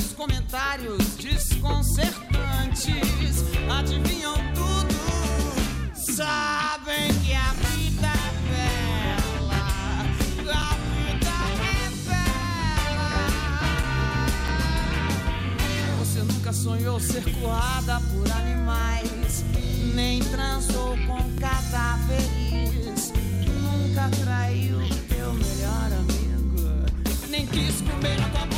seus comentários desconcertantes. Adivinham tudo, sabem que a vida é bela, a vida é bela. Você nunca sonhou ser coada por animais, nem transou com cadáveres, nunca traiu teu melhor amigo, nem quis comer a tua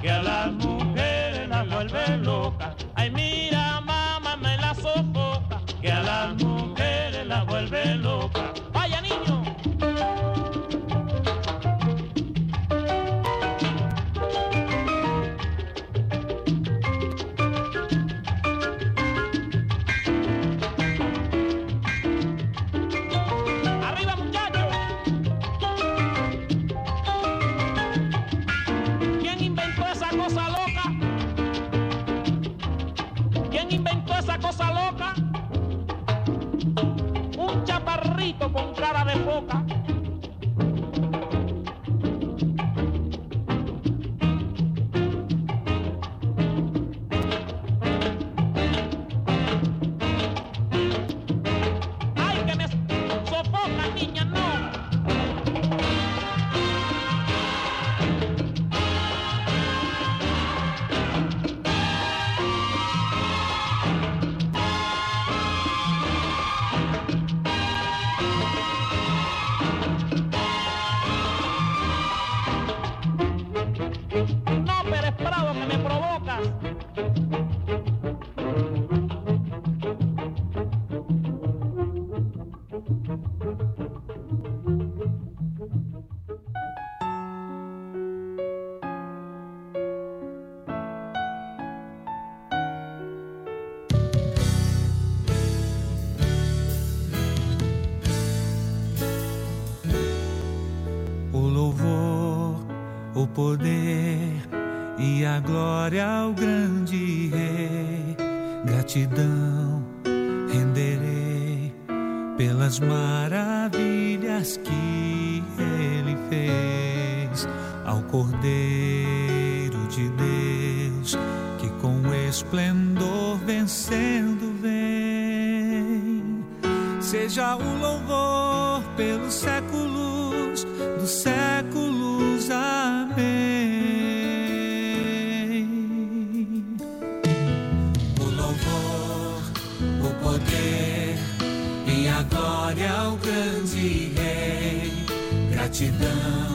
que a las mujeres las vuelve locas. Ay, mira, mamá, me la sofoca que a las mujeres las vuelve locas. Pelas maravilhas que Ele fez ao Cordeiro de Deus que com esplendor vencendo vem. Seja o louvor pelos séculos dos séculos. Gratidão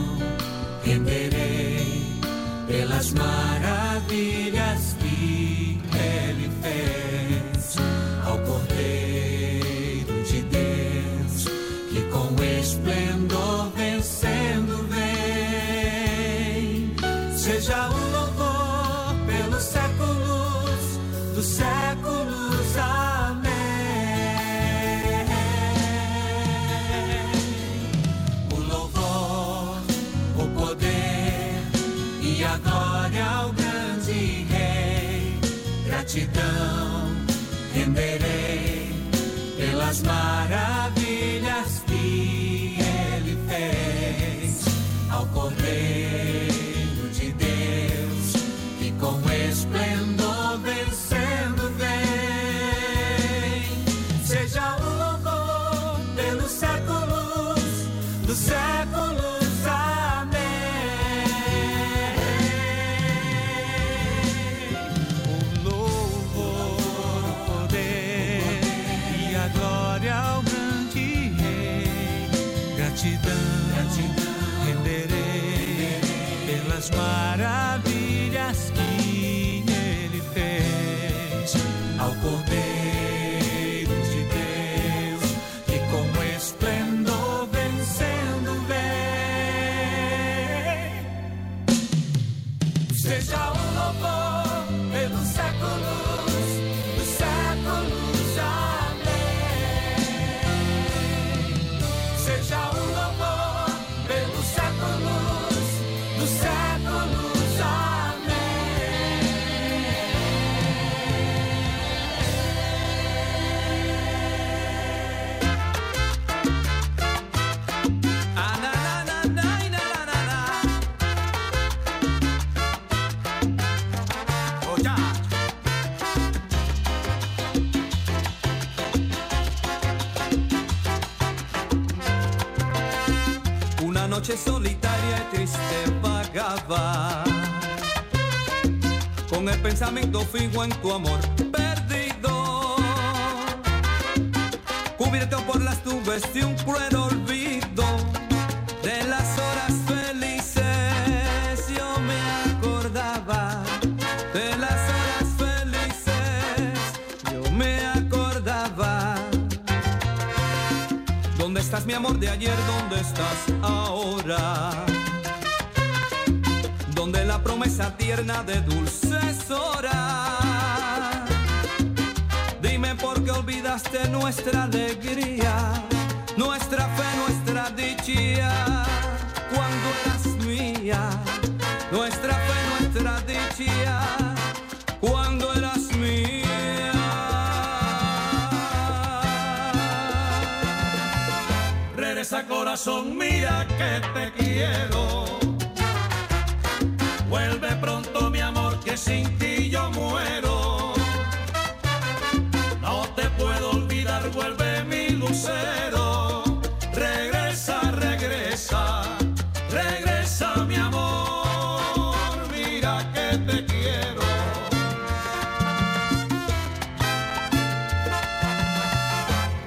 maravilhas que Ele fez. Ao Cordeiro con el pensamiento fijo en tu amor perdido cubierto por las nubes de un cruel olvido de las horas felices. Yo me acordaba de las horas felices. Yo me acordaba. ¿Dónde estás, mi amor de ayer? ¿Dónde estás ahora? Tierna de dulces horas Dime por qué olvidaste nuestra alegría, nuestra fe, nuestra dicha. Cuando eras mía, nuestra fe, nuestra dicha. Cuando eras mía. Regresa corazón, mira que te quiero. Vuelve pronto mi amor, que sin ti yo muero. No te puedo olvidar, vuelve mi lucero. Regresa, regresa, regresa mi amor. Mira que te quiero.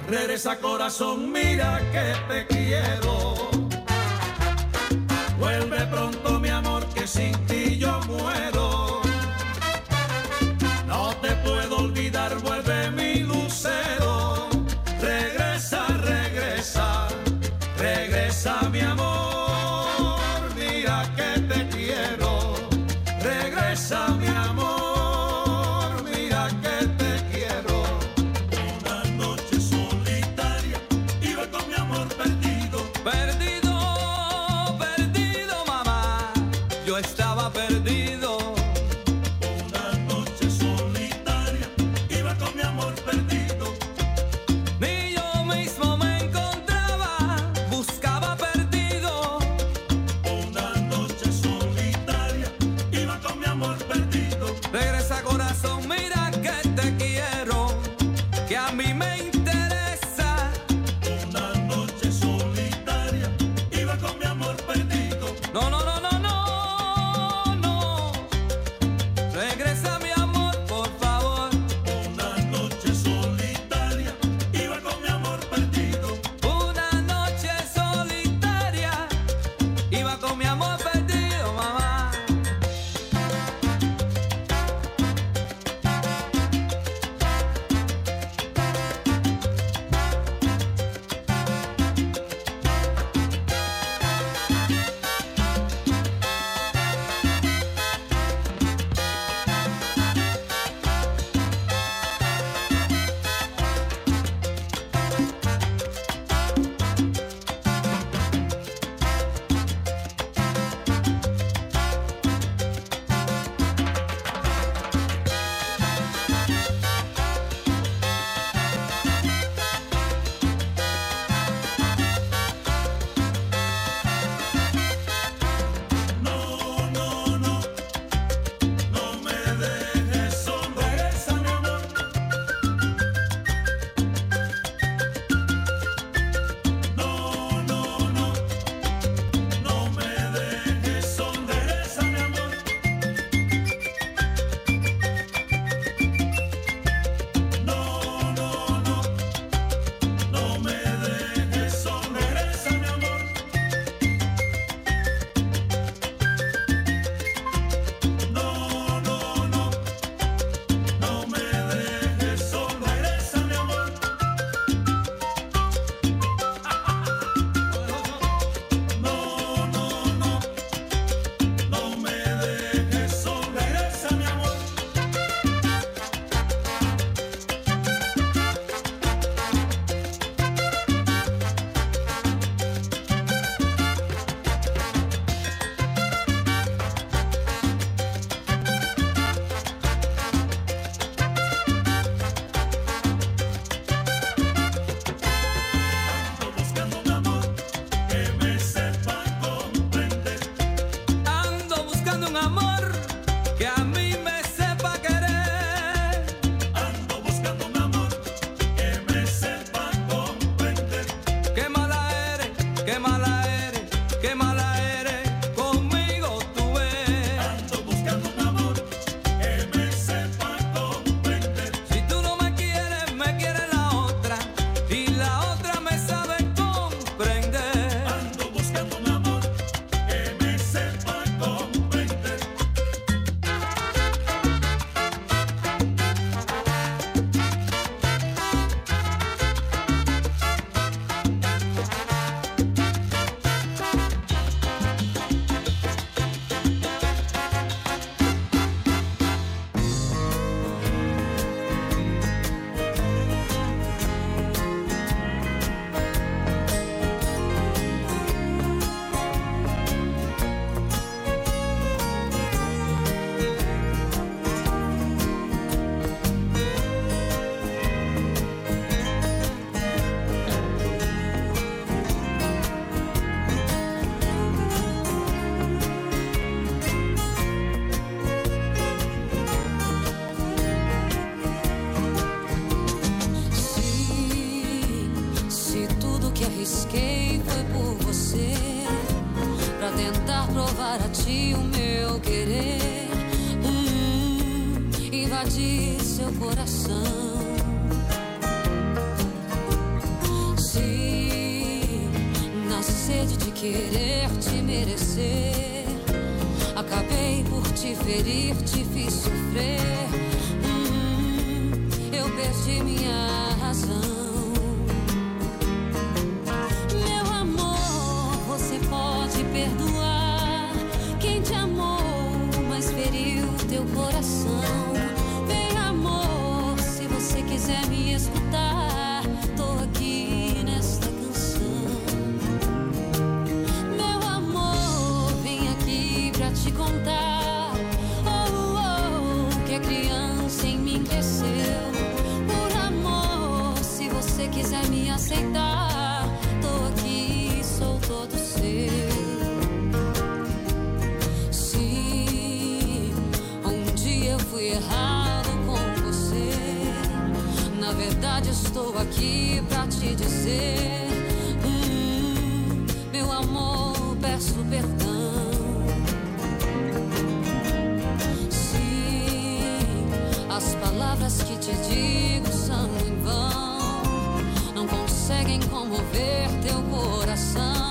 Regresa corazón, mira que te quiero. Vuelve pronto mi amor, sin ti yo muero. te ferir, te fiz sofrer. Hum, eu perdi minha razão. aceitar. Tô aqui, sou todo seu. sim um dia eu fui errado com você, na verdade estou aqui pra te dizer: hum, Meu amor, peço perdão. sim as palavras que te digo conseguem comover teu coração.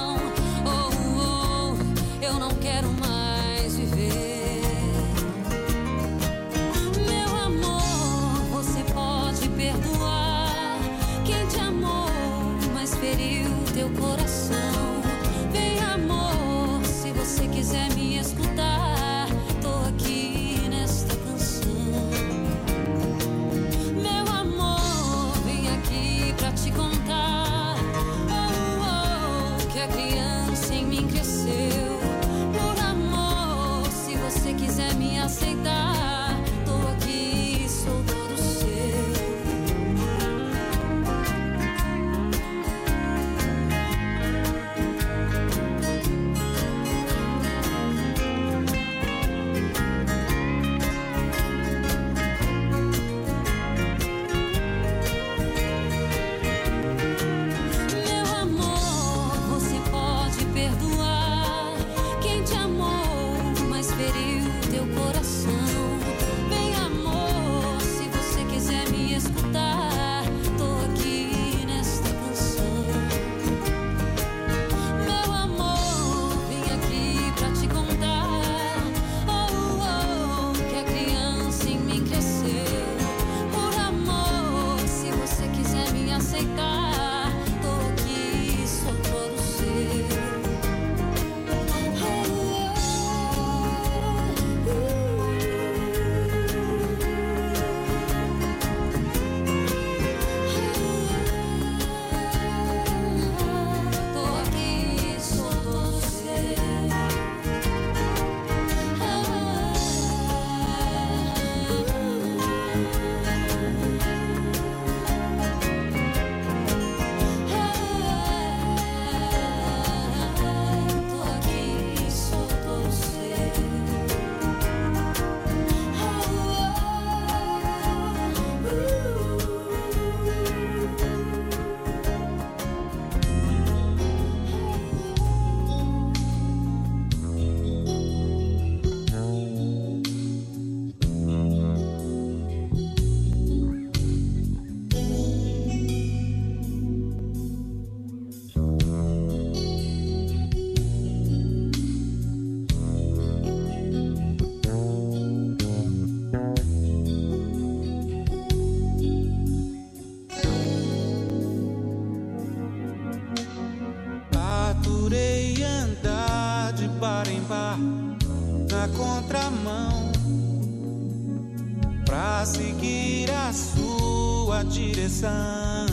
direção.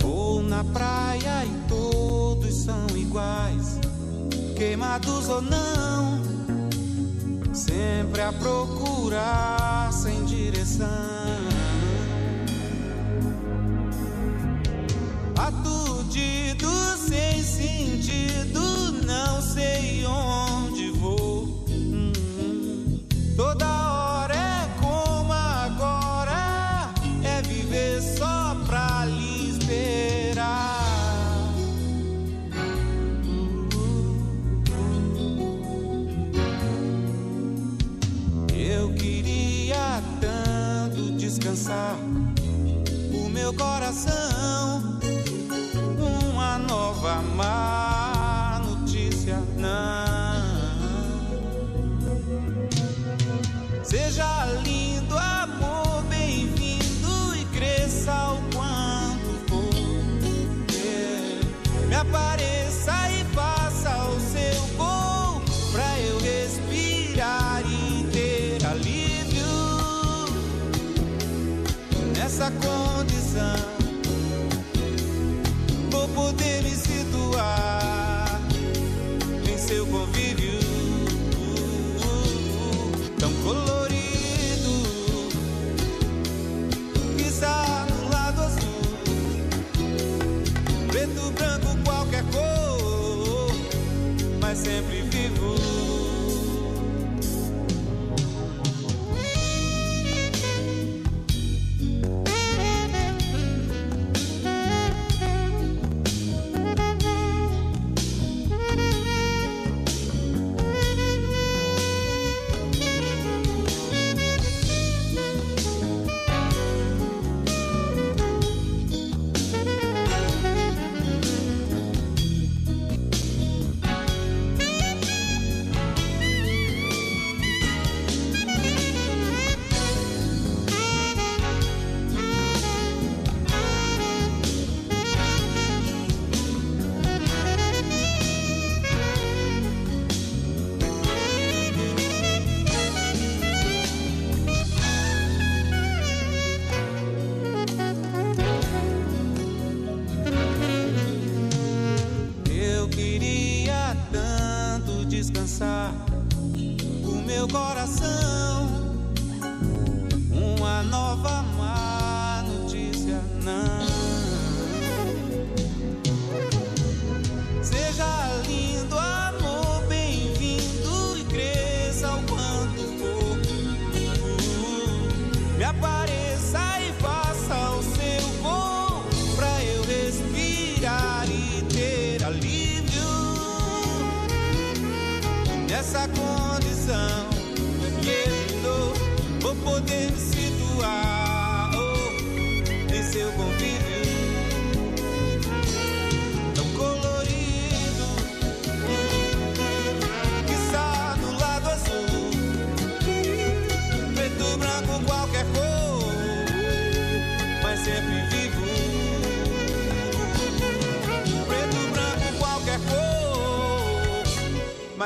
Vou na praia e todos são iguais, queimados ou não, sempre a procurar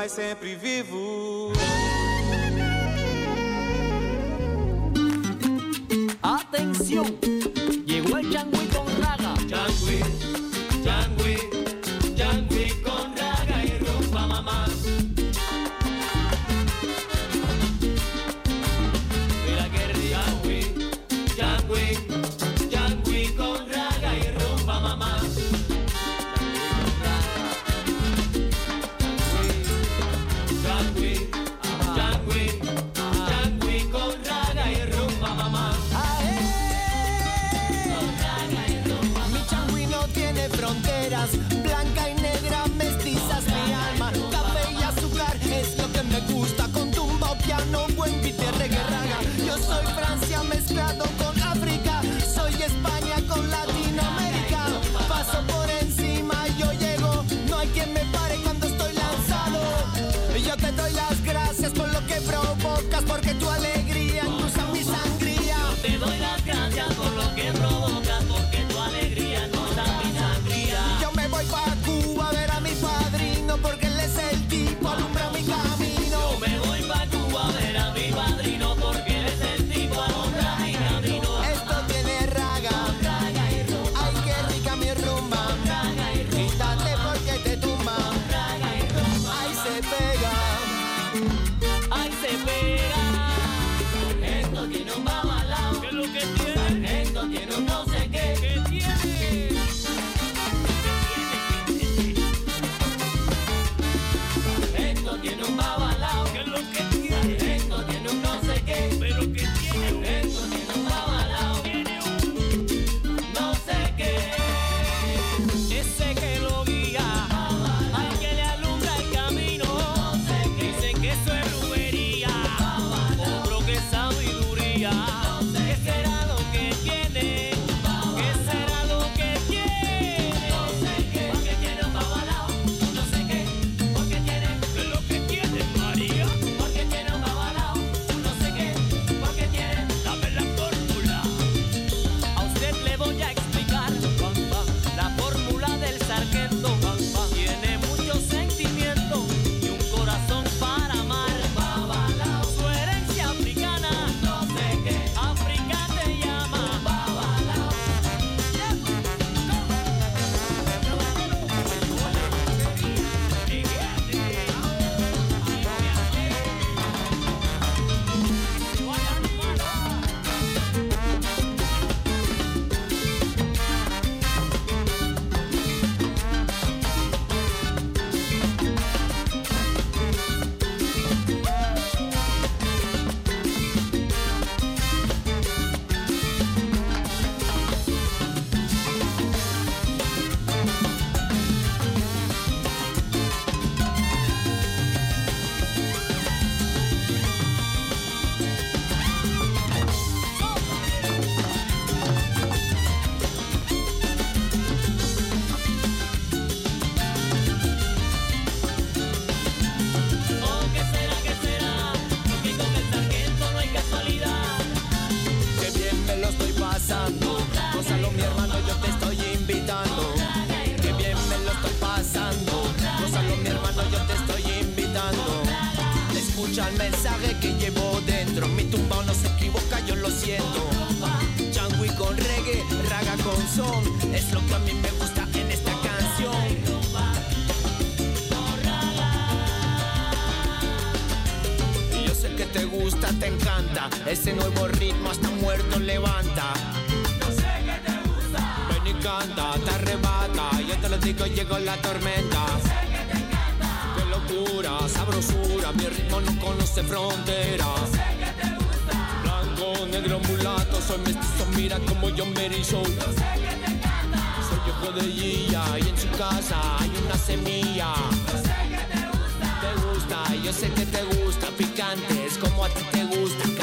sempre vivo. El mensaje que llevo dentro. Mi tumbao no se equivoca, yo lo siento. Changui con reggae, raga con son. Es lo que a mí me gusta en te gusta, te encanta. Ese nuevo ritmo hasta muerto levanta. Yo sé que te gusta. Ven y canta, te arrebata. Yo te lo digo, llegó la tormenta. Yo sé que te encanta. Qué locura, sabrosura. Mi ritmo no conoce fronteras. Yo sé que te gusta. Blanco, negro, mulato. Soy mestizo, mira como yo me erizo. Yo sé que te encanta. Soy hijo de Gilla y en su casa hay una semilla. Yo sé que te gusta. Te gusta, yo sé que te gusta. Picante, es como a ti te gusta.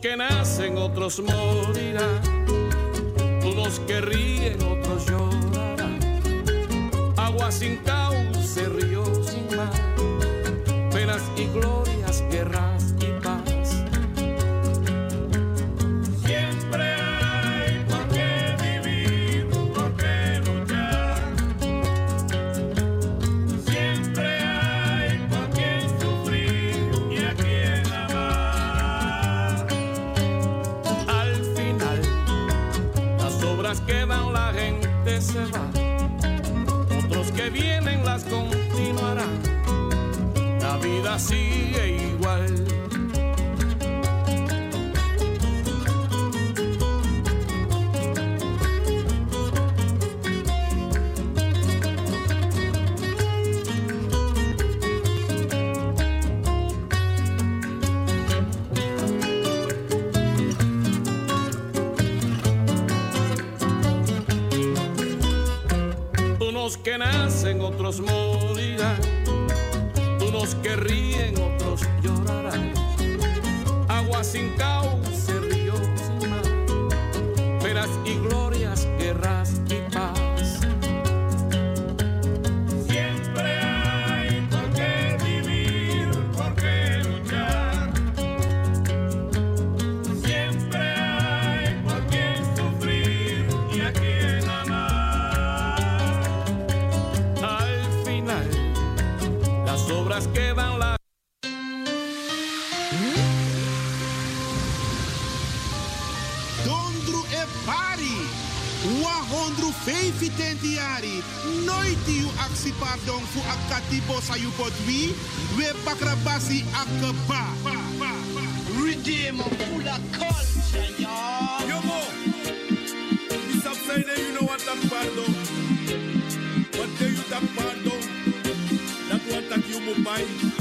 que nacen, otros morirán. tentiari noiti yu aksi pardon fu ak katibo sa yu pot wi we bakrabasi ak ba redeem full of culture y'all yo mo it's upside down you know what that pardon. What do you that pardon? That what that you mo buy?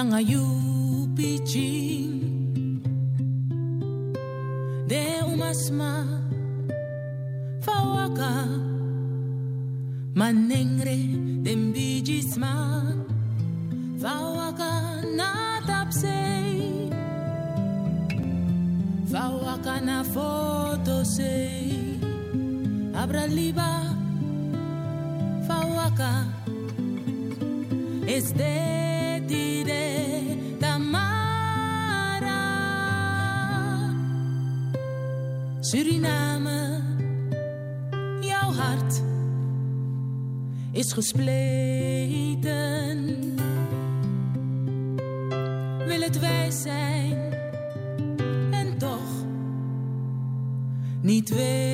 nanga you niet weet.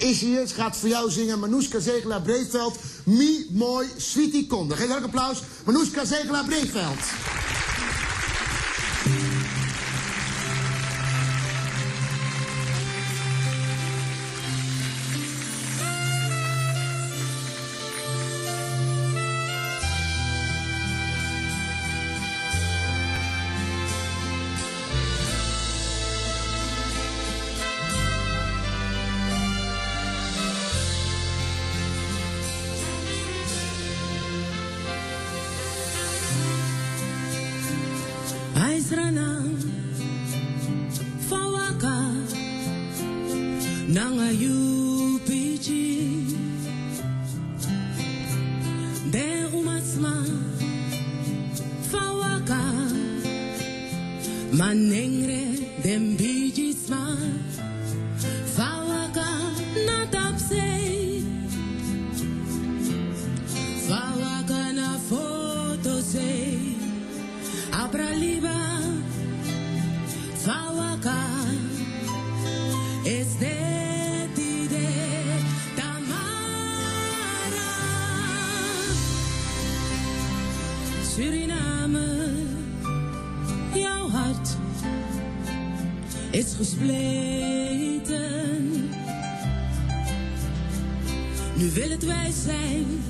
Is hier gaat voor jou zingen Manouska Zegelaar Breedveld. Mi mooi sweetie konde. Geef een applaus. Manouska Zegelaar Breedveld. is gespleten. Nu wil het wij zijn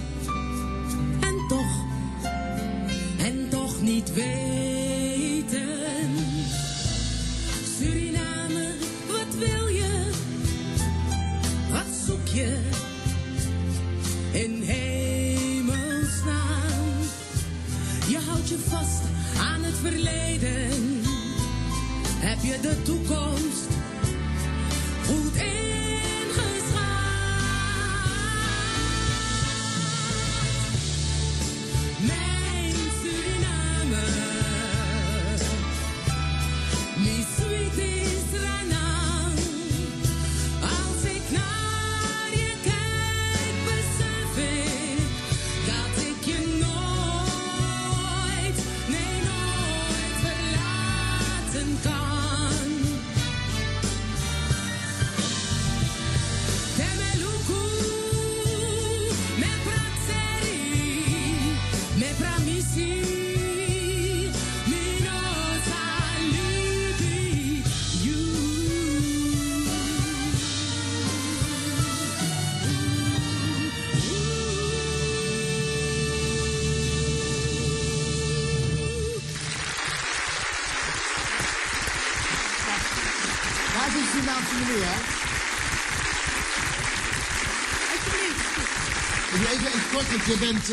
even iets kort, want je bent...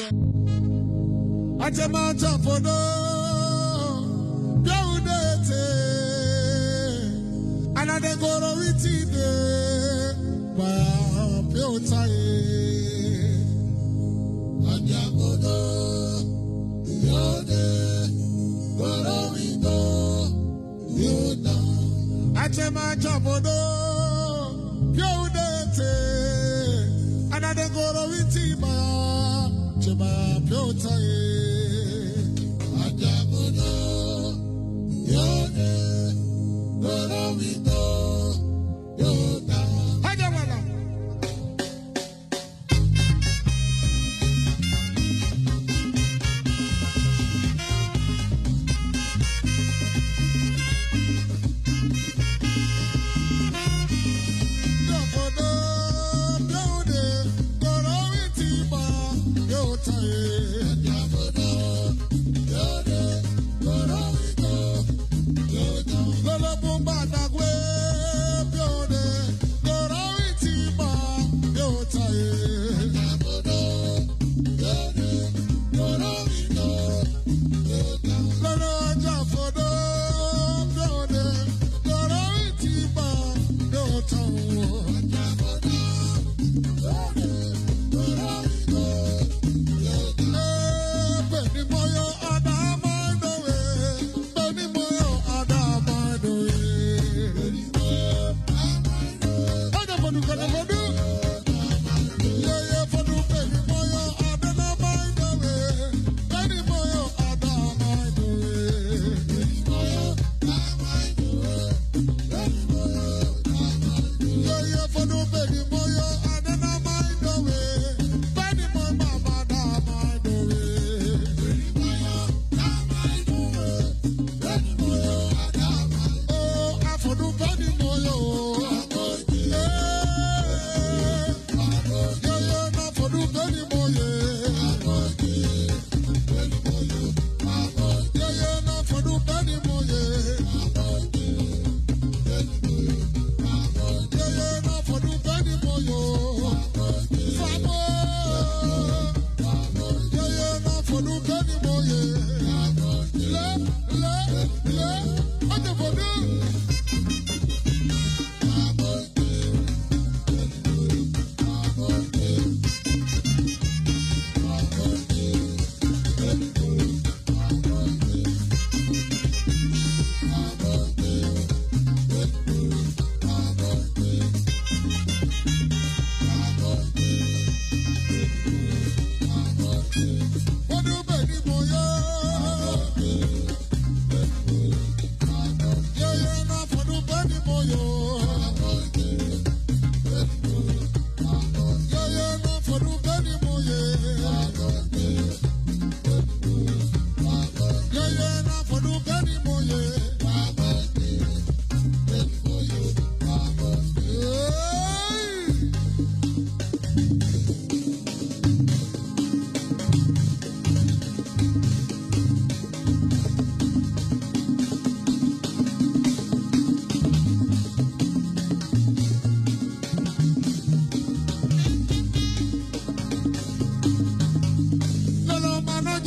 Uh...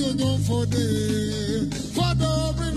you go for the For the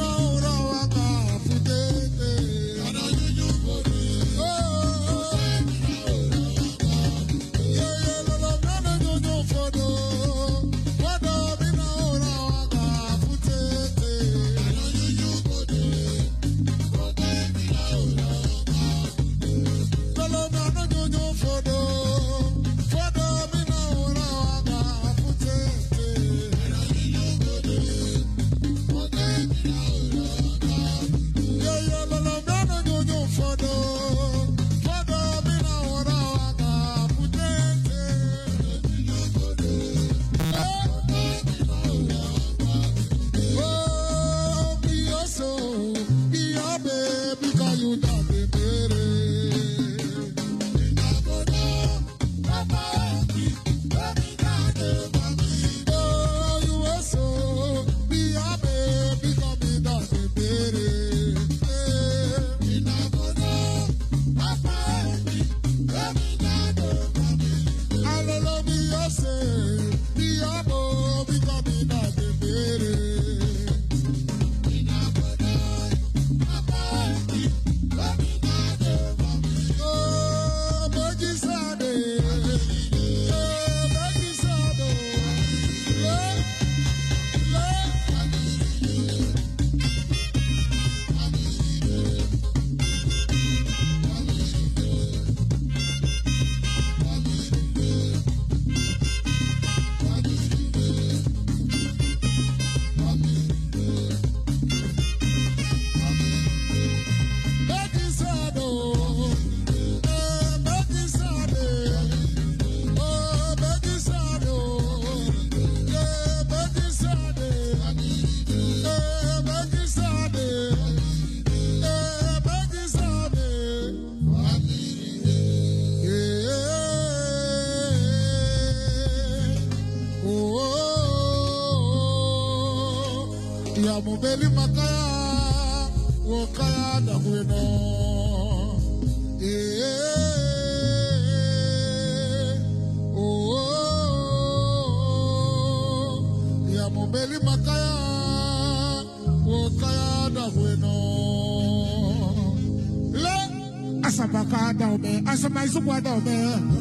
mais um guardamã.